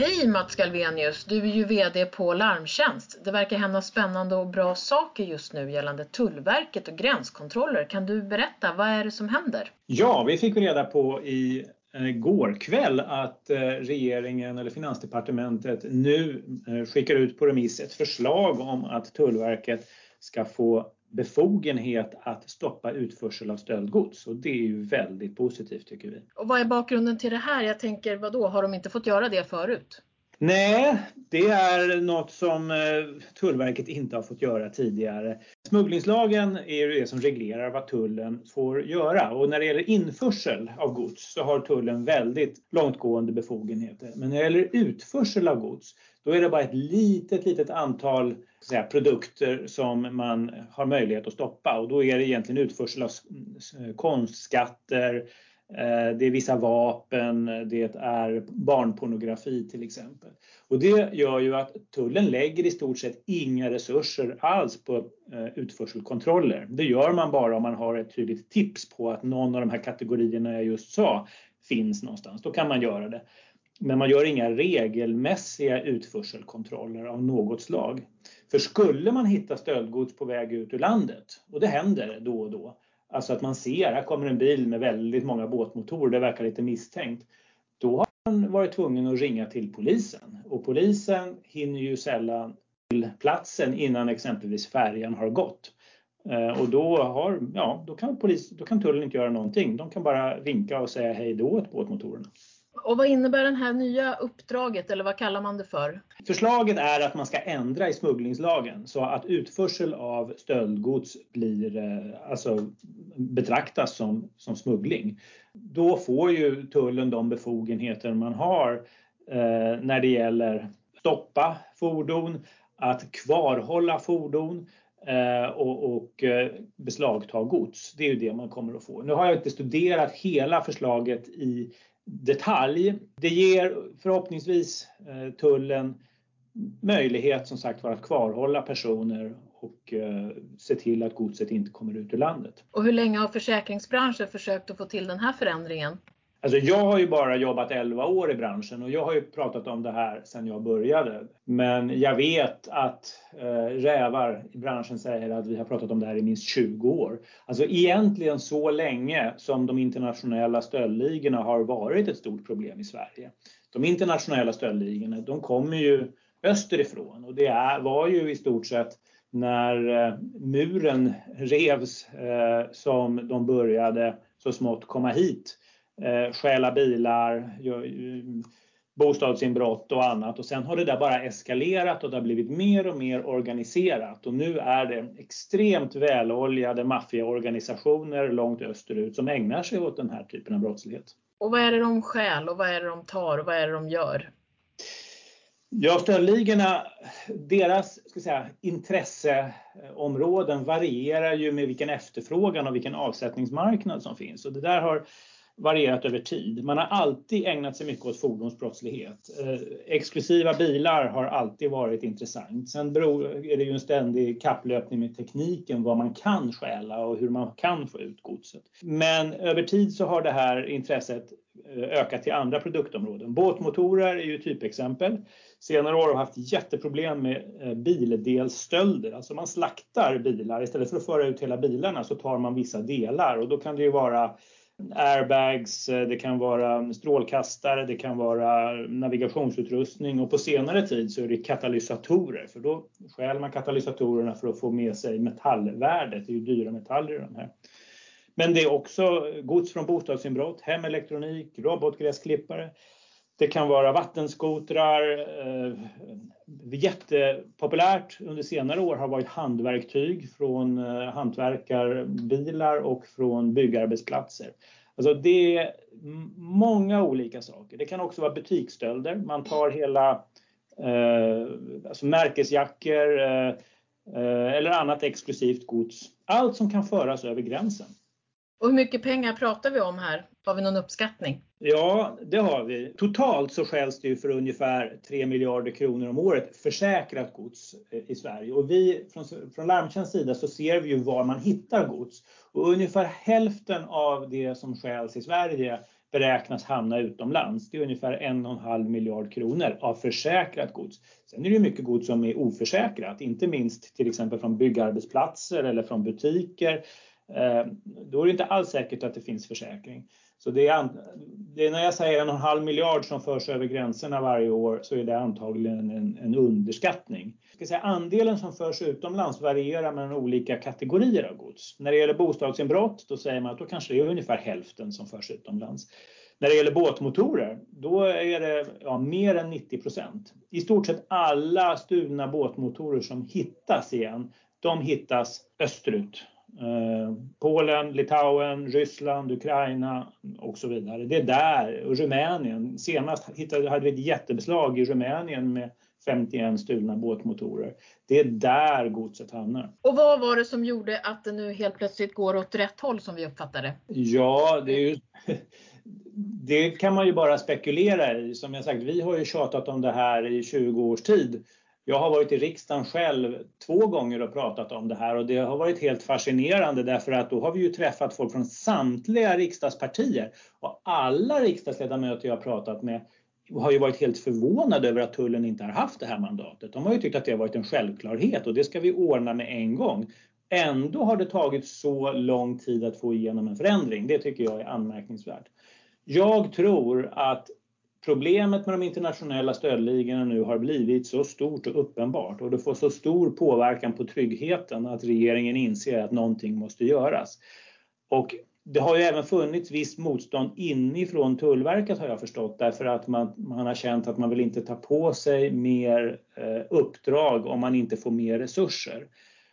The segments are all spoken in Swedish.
Hej Mats Galvenius, du är ju VD på Larmtjänst. Det verkar hända spännande och bra saker just nu gällande Tullverket och gränskontroller. Kan du berätta, vad är det som händer? Ja, vi fick reda på i eh, går kväll att eh, regeringen eller Finansdepartementet nu eh, skickar ut på remiss ett förslag om att Tullverket ska få befogenhet att stoppa utförsel av stöldgods och det är ju väldigt positivt tycker vi. Och vad är bakgrunden till det här? Jag tänker, vad då? har de inte fått göra det förut? Nej, det är något som eh, Tullverket inte har fått göra tidigare. Smugglingslagen är det som reglerar vad tullen får göra och när det gäller införsel av gods så har tullen väldigt långtgående befogenheter. Men när det gäller utförsel av gods då är det bara ett litet, litet antal säga, produkter som man har möjlighet att stoppa och då är det egentligen utförsel av konstskatter, Eh, det är vissa vapen, det är barnpornografi till exempel. Och det gör ju att tullen lägger i stort sett inga resurser alls på eh, utförselkontroller. Det gör man bara om man har ett tydligt tips på att någon av de här kategorierna jag just sa finns någonstans. Då kan man göra det. Men man gör inga regelmässiga utförselkontroller av något slag. För skulle man hitta stöldgods på väg ut ur landet, och det händer då och då, alltså att man ser, här kommer en bil med väldigt många båtmotorer, det verkar lite misstänkt. Då har man varit tvungen att ringa till polisen och polisen hinner ju sällan till platsen innan exempelvis färjan har gått. Eh, och då, har, ja, då, kan polis, då kan tullen inte göra någonting. De kan bara vinka och säga hej då åt båtmotorerna. Och vad innebär det här nya uppdraget eller vad kallar man det för? Förslaget är att man ska ändra i smugglingslagen så att utförsel av stöldgods blir, eh, alltså, betraktas som, som smuggling. Då får ju tullen de befogenheter man har eh, när det gäller stoppa fordon, att kvarhålla fordon eh, och, och eh, beslagta gods. Det är ju det man kommer att få. Nu har jag inte studerat hela förslaget i detalj. Det ger förhoppningsvis eh, tullen möjlighet som sagt var att kvarhålla personer och eh, se till att godset inte kommer ut ur landet. Och hur länge har försäkringsbranschen försökt att få till den här förändringen? Alltså jag har ju bara jobbat 11 år i branschen och jag har ju pratat om det här sedan jag började. Men jag vet att eh, rävar i branschen säger att vi har pratat om det här i minst 20 år. Alltså egentligen så länge som de internationella stöldligorna har varit ett stort problem i Sverige. De internationella stöldligorna de kommer ju österifrån och det är, var ju i stort sett när eh, muren revs eh, som de började så smått komma hit eh, stjäla bilar, bostadsinbrott och annat. Och sen har det där bara eskalerat och det har blivit mer och mer organiserat. Och nu är det extremt väloljade maffiaorganisationer långt österut som ägnar sig åt den här typen av brottslighet. Och vad är det de stjäl och vad är det de tar och vad är det de gör? Ja, stöldligorna, deras ska säga, intresseområden varierar ju med vilken efterfrågan och vilken avsättningsmarknad som finns. Och det där har varierat över tid. Man har alltid ägnat sig mycket åt fordonsbrottslighet. Eh, exklusiva bilar har alltid varit intressant. Sen är det ju en ständig kapplöpning med tekniken, vad man kan stjäla och hur man kan få ut godset. Men över tid så har det här intresset eh, ökat till andra produktområden. Båtmotorer är ju typexempel. Senare år har haft jätteproblem med eh, bildelsstölder. Alltså man slaktar bilar. Istället för att föra ut hela bilarna så tar man vissa delar och då kan det ju vara airbags, eh, det kan vara strålkastare, det kan vara navigationsutrustning och på senare tid så är det katalysatorer för då stjäl man katalysatorerna för att få med sig metallvärdet, det är ju dyra metaller i de här. Men det är också gods från bostadsinbrott, hemelektronik, robotgräsklippare. Det kan vara vattenskotrar. Eh, jättepopulärt under senare år har varit handverktyg från eh, hantverkarbilar och från byggarbetsplatser. Alltså det är många olika saker. Det kan också vara butiksstölder. Man tar hela eh, alltså märkesjackor eh, eh, eller annat exklusivt gods. Allt som kan föras över gränsen. Och hur mycket pengar pratar vi om här? Har vi någon uppskattning? Ja, det har vi. Totalt så skäls det ju för ungefär 3 miljarder kronor om året försäkrat gods eh, i Sverige. Och vi från, från Larmtjänsts sida så ser vi ju var man hittar gods. Och ungefär hälften av det som skäls i Sverige beräknas hamna utomlands. Det är ungefär en och en halv miljard kronor av försäkrat gods. Sen är det mycket gods som är oförsäkrat, inte minst till exempel från byggarbetsplatser eller från butiker. Eh, då är det inte alls säkert att det finns försäkring. Så det är, det är, när jag säger en och en halv miljard som förs över gränserna varje år så är det antagligen en, en underskattning. Jag ska säga, andelen som förs utomlands varierar mellan olika kategorier av gods. När det gäller bostadsinbrott då säger man att då kanske det är ungefär hälften som förs utomlands. När det gäller båtmotorer, då är det ja, mer än 90 procent. I stort sett alla stulna båtmotorer som hittas igen, de hittas österut Polen, Litauen, Ryssland, Ukraina och så vidare. Det är där, och Rumänien. Senast hittade, hade vi ett jättebeslag i Rumänien med 51 stulna båtmotorer. Det är där godset hamnar. Och vad var det som gjorde att det nu helt plötsligt går åt rätt håll som vi uppfattar det? Ja, det, ju, det kan man ju bara spekulera i. Som jag sagt, vi har ju tjatat om det här i 20 års tid jag har varit i riksdagen själv två gånger och pratat om det här och det har varit helt fascinerande därför att då har vi ju träffat folk från samtliga riksdagspartier och alla riksdagsledamöter jag har pratat med har ju varit helt förvånade över att tullen inte har haft det här mandatet. De har ju tyckt att det har varit en självklarhet och det ska vi ordna med en gång. Ändå har det tagit så lång tid att få igenom en förändring. Det tycker jag är anmärkningsvärt. Jag tror att Problemet med de internationella stöldligorna nu har blivit så stort och uppenbart och det får så stor påverkan på tryggheten att regeringen inser att någonting måste göras. Och det har ju även funnits visst motstånd inifrån Tullverket har jag förstått därför att man, man har känt att man vill inte ta på sig mer eh, uppdrag om man inte får mer resurser.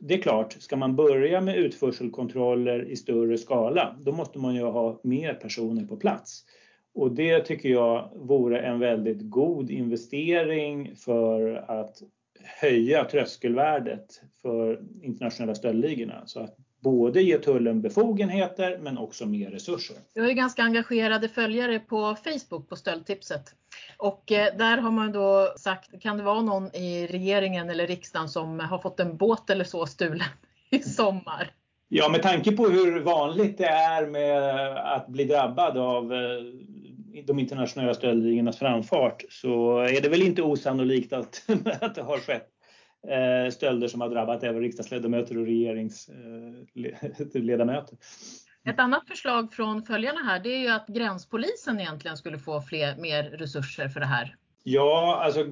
Det är klart, ska man börja med utförselkontroller i större skala, då måste man ju ha mer personer på plats. Och det tycker jag vore en väldigt god investering för att höja tröskelvärdet för internationella stöldligorna. Så att både ge tullen befogenheter men också mer resurser. Jag är ganska engagerade följare på Facebook på Stöldtipset. Och eh, där har man då sagt, kan det vara någon i regeringen eller riksdagen som har fått en båt eller så stulen i sommar? Ja, med tanke på hur vanligt det är med att bli drabbad av eh, de internationella stöldligornas framfart så är det väl inte osannolikt att, att det har skett eh, stölder som har drabbat även riksdagsledamöter och regeringsledamöter. Eh, Ett annat förslag från följarna här det är ju att gränspolisen egentligen skulle få fler, mer resurser för det här. Ja, alltså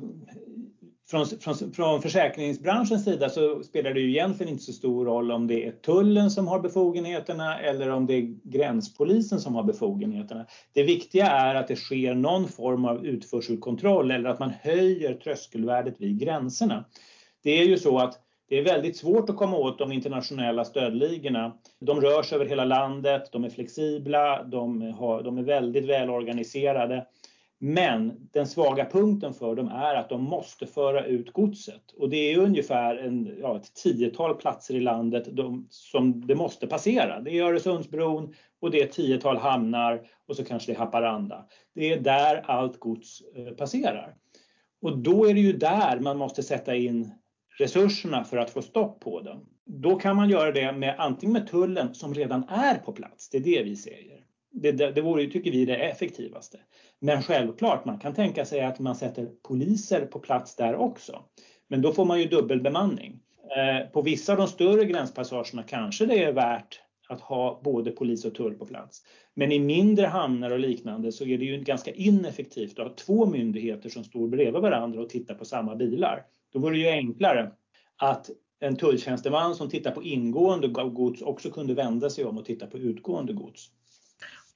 från, från, från försäkringsbranschens sida så spelar det ju egentligen inte så stor roll om det är tullen som har befogenheterna eller om det är gränspolisen som har befogenheterna. Det viktiga är att det sker någon form av utförselkontroll eller att man höjer tröskelvärdet vid gränserna. Det är ju så att det är väldigt svårt att komma åt de internationella stöldligorna. De rör sig över hela landet, de är flexibla, de, har, de är väldigt välorganiserade. Men den svaga punkten för dem är att de måste föra ut godset och det är ungefär en, ja, ett tiotal platser i landet de, som det måste passera. Det är Öresundsbron och det är ett tiotal hamnar och så kanske det är Haparanda. Det är där allt gods eh, passerar. Och då är det ju där man måste sätta in resurserna för att få stopp på dem. Då kan man göra det med antingen med tullen som redan är på plats, det är det vi säger. Det, det, det vore, tycker vi, det effektivaste. Men självklart, man kan tänka sig att man sätter poliser på plats där också. Men då får man ju dubbelbemanning. Eh, på vissa av de större gränspassagerna kanske det är värt att ha både polis och tull på plats. Men i mindre hamnar och liknande så är det ju ganska ineffektivt att ha två myndigheter som står bredvid varandra och tittar på samma bilar. Då vore det ju enklare att en tulltjänsteman som tittar på ingående gods också kunde vända sig om och titta på utgående gods.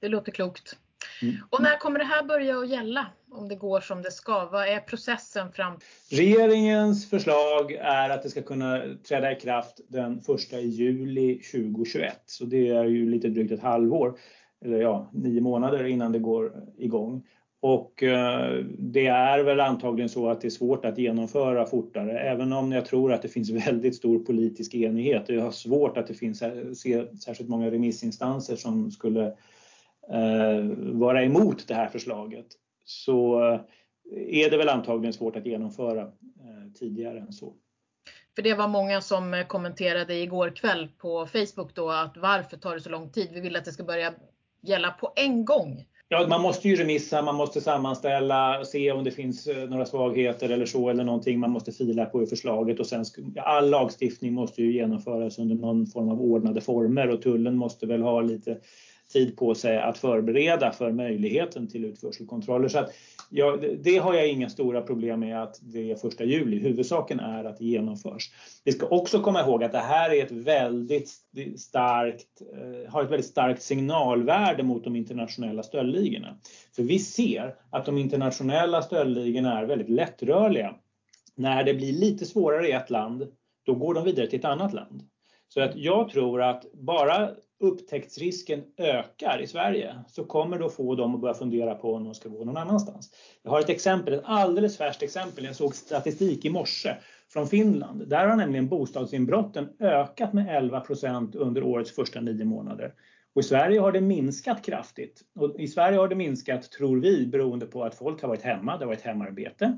Det låter klokt. Mm. Och när kommer det här börja att gälla? Om det går som det ska? Vad är processen fram? Regeringens förslag är att det ska kunna träda i kraft den 1 juli 2021. Så det är ju lite drygt ett halvår, eller ja, nio månader innan det går igång. Och eh, det är väl antagligen så att det är svårt att genomföra fortare, även om jag tror att det finns väldigt stor politisk enighet. Jag har svårt att det finns särskilt många remissinstanser som skulle vara emot det här förslaget så eh, är det väl antagligen svårt att genomföra eh, tidigare än så. För det var många som kommenterade igår kväll på Facebook då att varför tar det så lång tid? Vi vill att det ska börja gälla på en gång. Ja, man måste ju remissa, man måste sammanställa, se om det finns eh, några svagheter eller så eller någonting man måste fila på i förslaget och sen all lagstiftning måste ju genomföras under någon form av ordnade former och tullen måste väl ha lite tid på sig att förbereda för möjligheten till utförselkontroller. Så att, ja, det har jag inga stora problem med att det är första juli. Huvudsaken är att det genomförs. Vi ska också komma ihåg att det här är ett väldigt starkt, eh, har ett väldigt starkt signalvärde mot de internationella stöldligorna. För vi ser att de internationella stöldligorna är väldigt lättrörliga. När det blir lite svårare i ett land, då går de vidare till ett annat land. Så att jag tror att bara upptäcktsrisken ökar i Sverige så kommer det att få dem att börja fundera på om de ska gå någon annanstans. Jag har ett exempel, ett alldeles färskt exempel. Jag såg statistik i morse från Finland. Där har nämligen bostadsinbrotten ökat med 11% under årets första nio månader. Och I Sverige har det minskat kraftigt. Och I Sverige har det minskat, tror vi, beroende på att folk har varit hemma, det har varit hemarbete.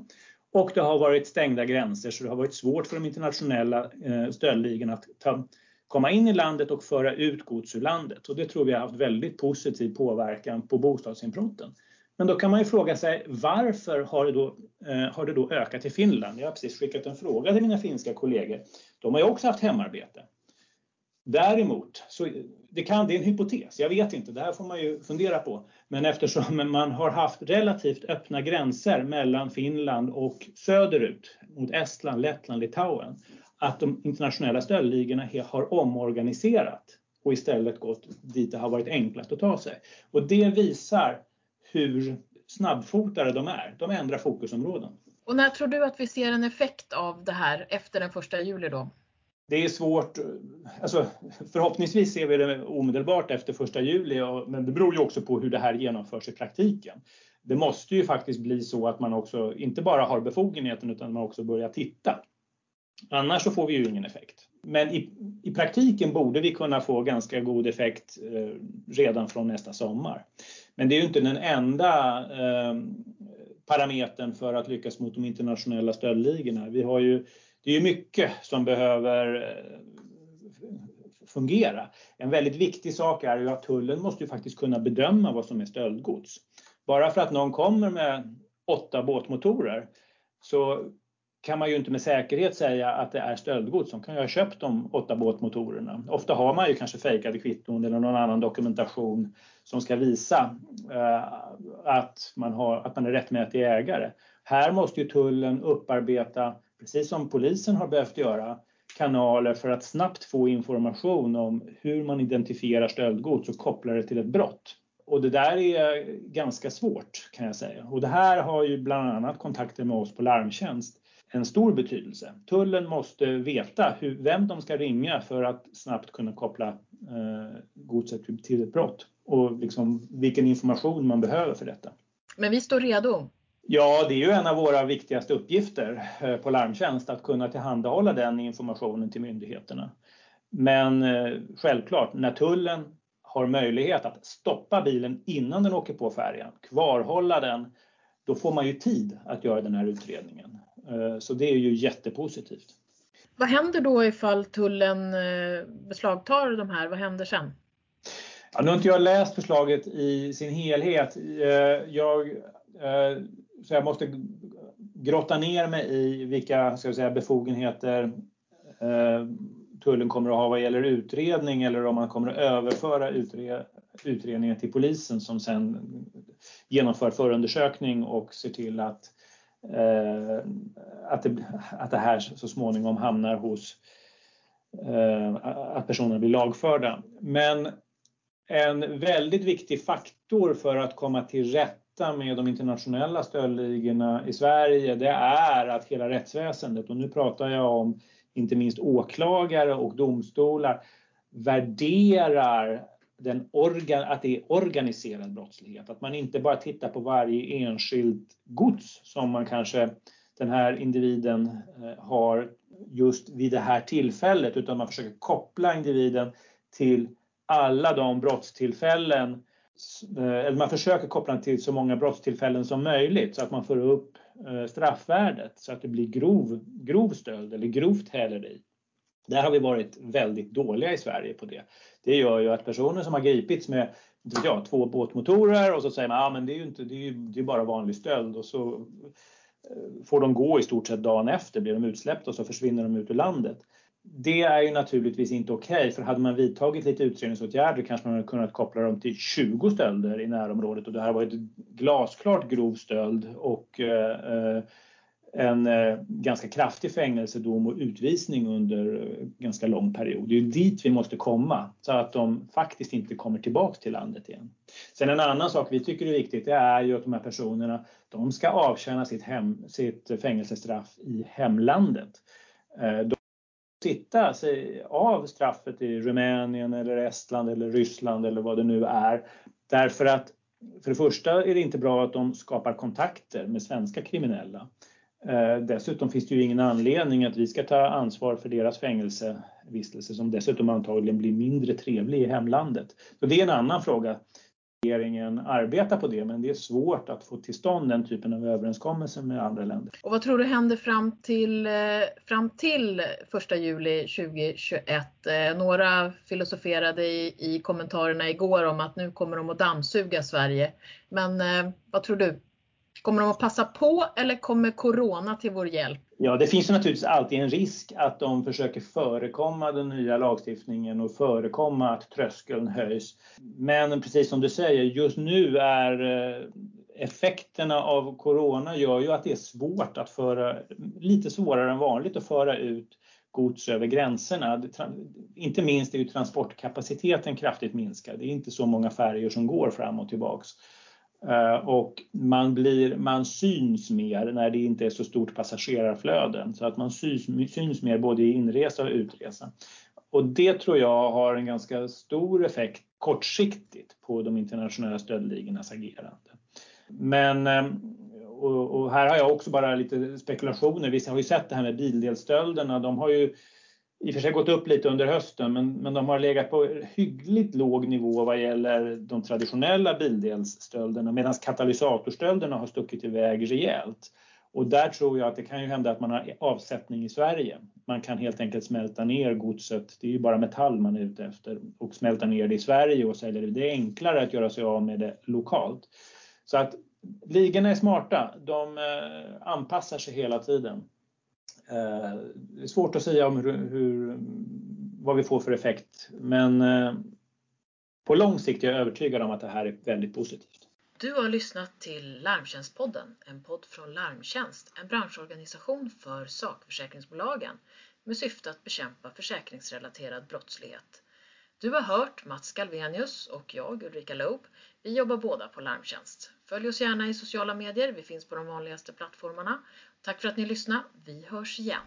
Och det har varit stängda gränser så det har varit svårt för de internationella eh, stöldligorna att ta komma in i landet och föra ut gods ur landet. Och det tror vi har haft väldigt positiv påverkan på bostadsinbrotten. Men då kan man ju fråga sig varför har det, då, eh, har det då ökat i Finland? Jag har precis skickat en fråga till mina finska kollegor. De har ju också haft hemarbete. Däremot, så det, kan, det är en hypotes, jag vet inte, det här får man ju fundera på. Men eftersom man har haft relativt öppna gränser mellan Finland och söderut mot Estland, Lettland, Litauen att de internationella stöldligorna har omorganiserat och istället gått dit det har varit enklast att ta sig. Och det visar hur snabbfotade de är. De ändrar fokusområden. Och när tror du att vi ser en effekt av det här efter den första juli då? Det är svårt, alltså förhoppningsvis ser vi det omedelbart efter första juli, men det beror ju också på hur det här genomförs i praktiken. Det måste ju faktiskt bli så att man också inte bara har befogenheten utan man också börjar titta. Annars så får vi ju ingen effekt. Men i, i praktiken borde vi kunna få ganska god effekt eh, redan från nästa sommar. Men det är ju inte den enda eh, parametern för att lyckas mot de internationella stöldligorna. Vi har ju, det är ju mycket som behöver eh, fungera. En väldigt viktig sak är ju att tullen måste ju faktiskt kunna bedöma vad som är stöldgods. Bara för att någon kommer med åtta båtmotorer så kan man ju inte med säkerhet säga att det är stöldgods. De kan ju ha köpt de åtta båtmotorerna. Ofta har man ju kanske fejkade kvitton eller någon annan dokumentation som ska visa eh, att, man har, att man är rättmätig ägare. Här måste ju tullen upparbeta, precis som polisen har behövt göra, kanaler för att snabbt få information om hur man identifierar stöldgods och kopplar det till ett brott. Och det där är ganska svårt kan jag säga. Och det här har ju bland annat kontakter med oss på Larmtjänst en stor betydelse. Tullen måste veta hur, vem de ska ringa för att snabbt kunna koppla eh, godset till ett brott och liksom vilken information man behöver för detta. Men vi står redo. Ja, det är ju en av våra viktigaste uppgifter eh, på Larmtjänst att kunna tillhandahålla den informationen till myndigheterna. Men eh, självklart, när tullen har möjlighet att stoppa bilen innan den åker på färjan, kvarhålla den, då får man ju tid att göra den här utredningen. Eh, så det är ju jättepositivt. Vad händer då ifall tullen eh, beslagtar de här? Vad händer sen? Ja, nu har inte jag läst förslaget i sin helhet. Eh, jag, så jag måste grotta ner mig i vilka ska säga, befogenheter tullen kommer att ha vad gäller utredning eller om man kommer att överföra utredningen till polisen som sen genomför förundersökning och ser till att Eh, att, det, att det här så småningom hamnar hos eh, att personerna blir lagförda. Men en väldigt viktig faktor för att komma till rätta med de internationella stöldligorna i Sverige det är att hela rättsväsendet, och nu pratar jag om inte minst åklagare och domstolar, värderar den organ, att det är organiserad brottslighet. Att man inte bara tittar på varje enskilt gods som man kanske den här individen eh, har just vid det här tillfället utan man försöker koppla individen till alla de brottstillfällen eh, eller man försöker koppla den till så många brottstillfällen som möjligt så att man får upp eh, straffvärdet så att det blir grov, grov stöld eller grovt häleri. Där har vi varit väldigt dåliga i Sverige på det. Det gör ju att personer som har gripits med ja, två båtmotorer och så säger man att ah, det är ju inte, det är, det är bara vanlig stöld och så eh, får de gå i stort sett dagen efter, blir de utsläppta och så försvinner de ut ur landet. Det är ju naturligtvis inte okej, okay, för hade man vidtagit lite utredningsåtgärder kanske man hade kunnat koppla dem till 20 stölder i närområdet och det här var ett glasklart grov stöld och eh, eh en eh, ganska kraftig fängelsedom och utvisning under eh, ganska lång period. Det är dit vi måste komma så att de faktiskt inte kommer tillbaks till landet igen. Sen en annan sak vi tycker är viktigt det är ju att de här personerna de ska avtjäna sitt, hem, sitt fängelsestraff i hemlandet. Eh, de sitta sig av straffet i Rumänien eller Estland eller Ryssland eller vad det nu är. Därför att för det första är det inte bra att de skapar kontakter med svenska kriminella. Eh, dessutom finns det ju ingen anledning att vi ska ta ansvar för deras fängelsevistelse som dessutom antagligen blir mindre trevlig i hemlandet. Så det är en annan fråga. Regeringen arbetar på det men det är svårt att få till stånd den typen av överenskommelser med andra länder. Och vad tror du händer fram till, eh, fram till 1 juli 2021? Eh, några filosoferade i, i kommentarerna igår om att nu kommer de att dammsuga Sverige. Men vad tror du? Kommer de att passa på eller kommer Corona till vår hjälp? Ja, det finns naturligtvis alltid en risk att de försöker förekomma den nya lagstiftningen och förekomma att tröskeln höjs. Men precis som du säger, just nu är eh, effekterna av Corona gör ju att det är svårt att föra, lite svårare än vanligt att föra ut gods över gränserna. Inte minst är ju transportkapaciteten kraftigt minskad. Det är inte så många färjor som går fram och tillbaks. Eh, och man, blir, man syns mer när det inte är så stort passagerarflöde. Så att man syns, syns mer både i inresa och utresa. Och det tror jag har en ganska stor effekt kortsiktigt på de internationella stöldligornas agerande. Men ehm, och, här har jag också bara lite spekulationer. Vi har ju sett det här med bildelsstölderna. De har ju i och för sig gått upp lite under hösten men, men de har legat på hyggligt låg nivå vad gäller de traditionella bildelsstölderna medan katalysatorstölderna har stuckit iväg rejält. Och där tror jag att det kan ju hända att man har avsättning i Sverige. Man kan helt enkelt smälta ner godset, det är ju bara metall man är ute efter, och smälta ner det i Sverige och sälja det. Det är enklare att göra sig av med det lokalt. Så att ligorna är smarta, de eh, anpassar sig hela tiden. Det är svårt att säga om hur, hur, vad vi får för effekt men eh, på lång sikt är jag övertygad om att det här är väldigt positivt. Du har lyssnat till Larmtjänstpodden, en podd från Larmtjänst, en branschorganisation för sakförsäkringsbolagen med syfte att bekämpa försäkringsrelaterad brottslighet. Du har hört Mats Galvenius och jag, Ulrika Loob. Vi jobbar båda på Larmtjänst. Följ oss gärna i sociala medier, vi finns på de vanligaste plattformarna. Tack för att ni lyssnade. Vi hörs igen.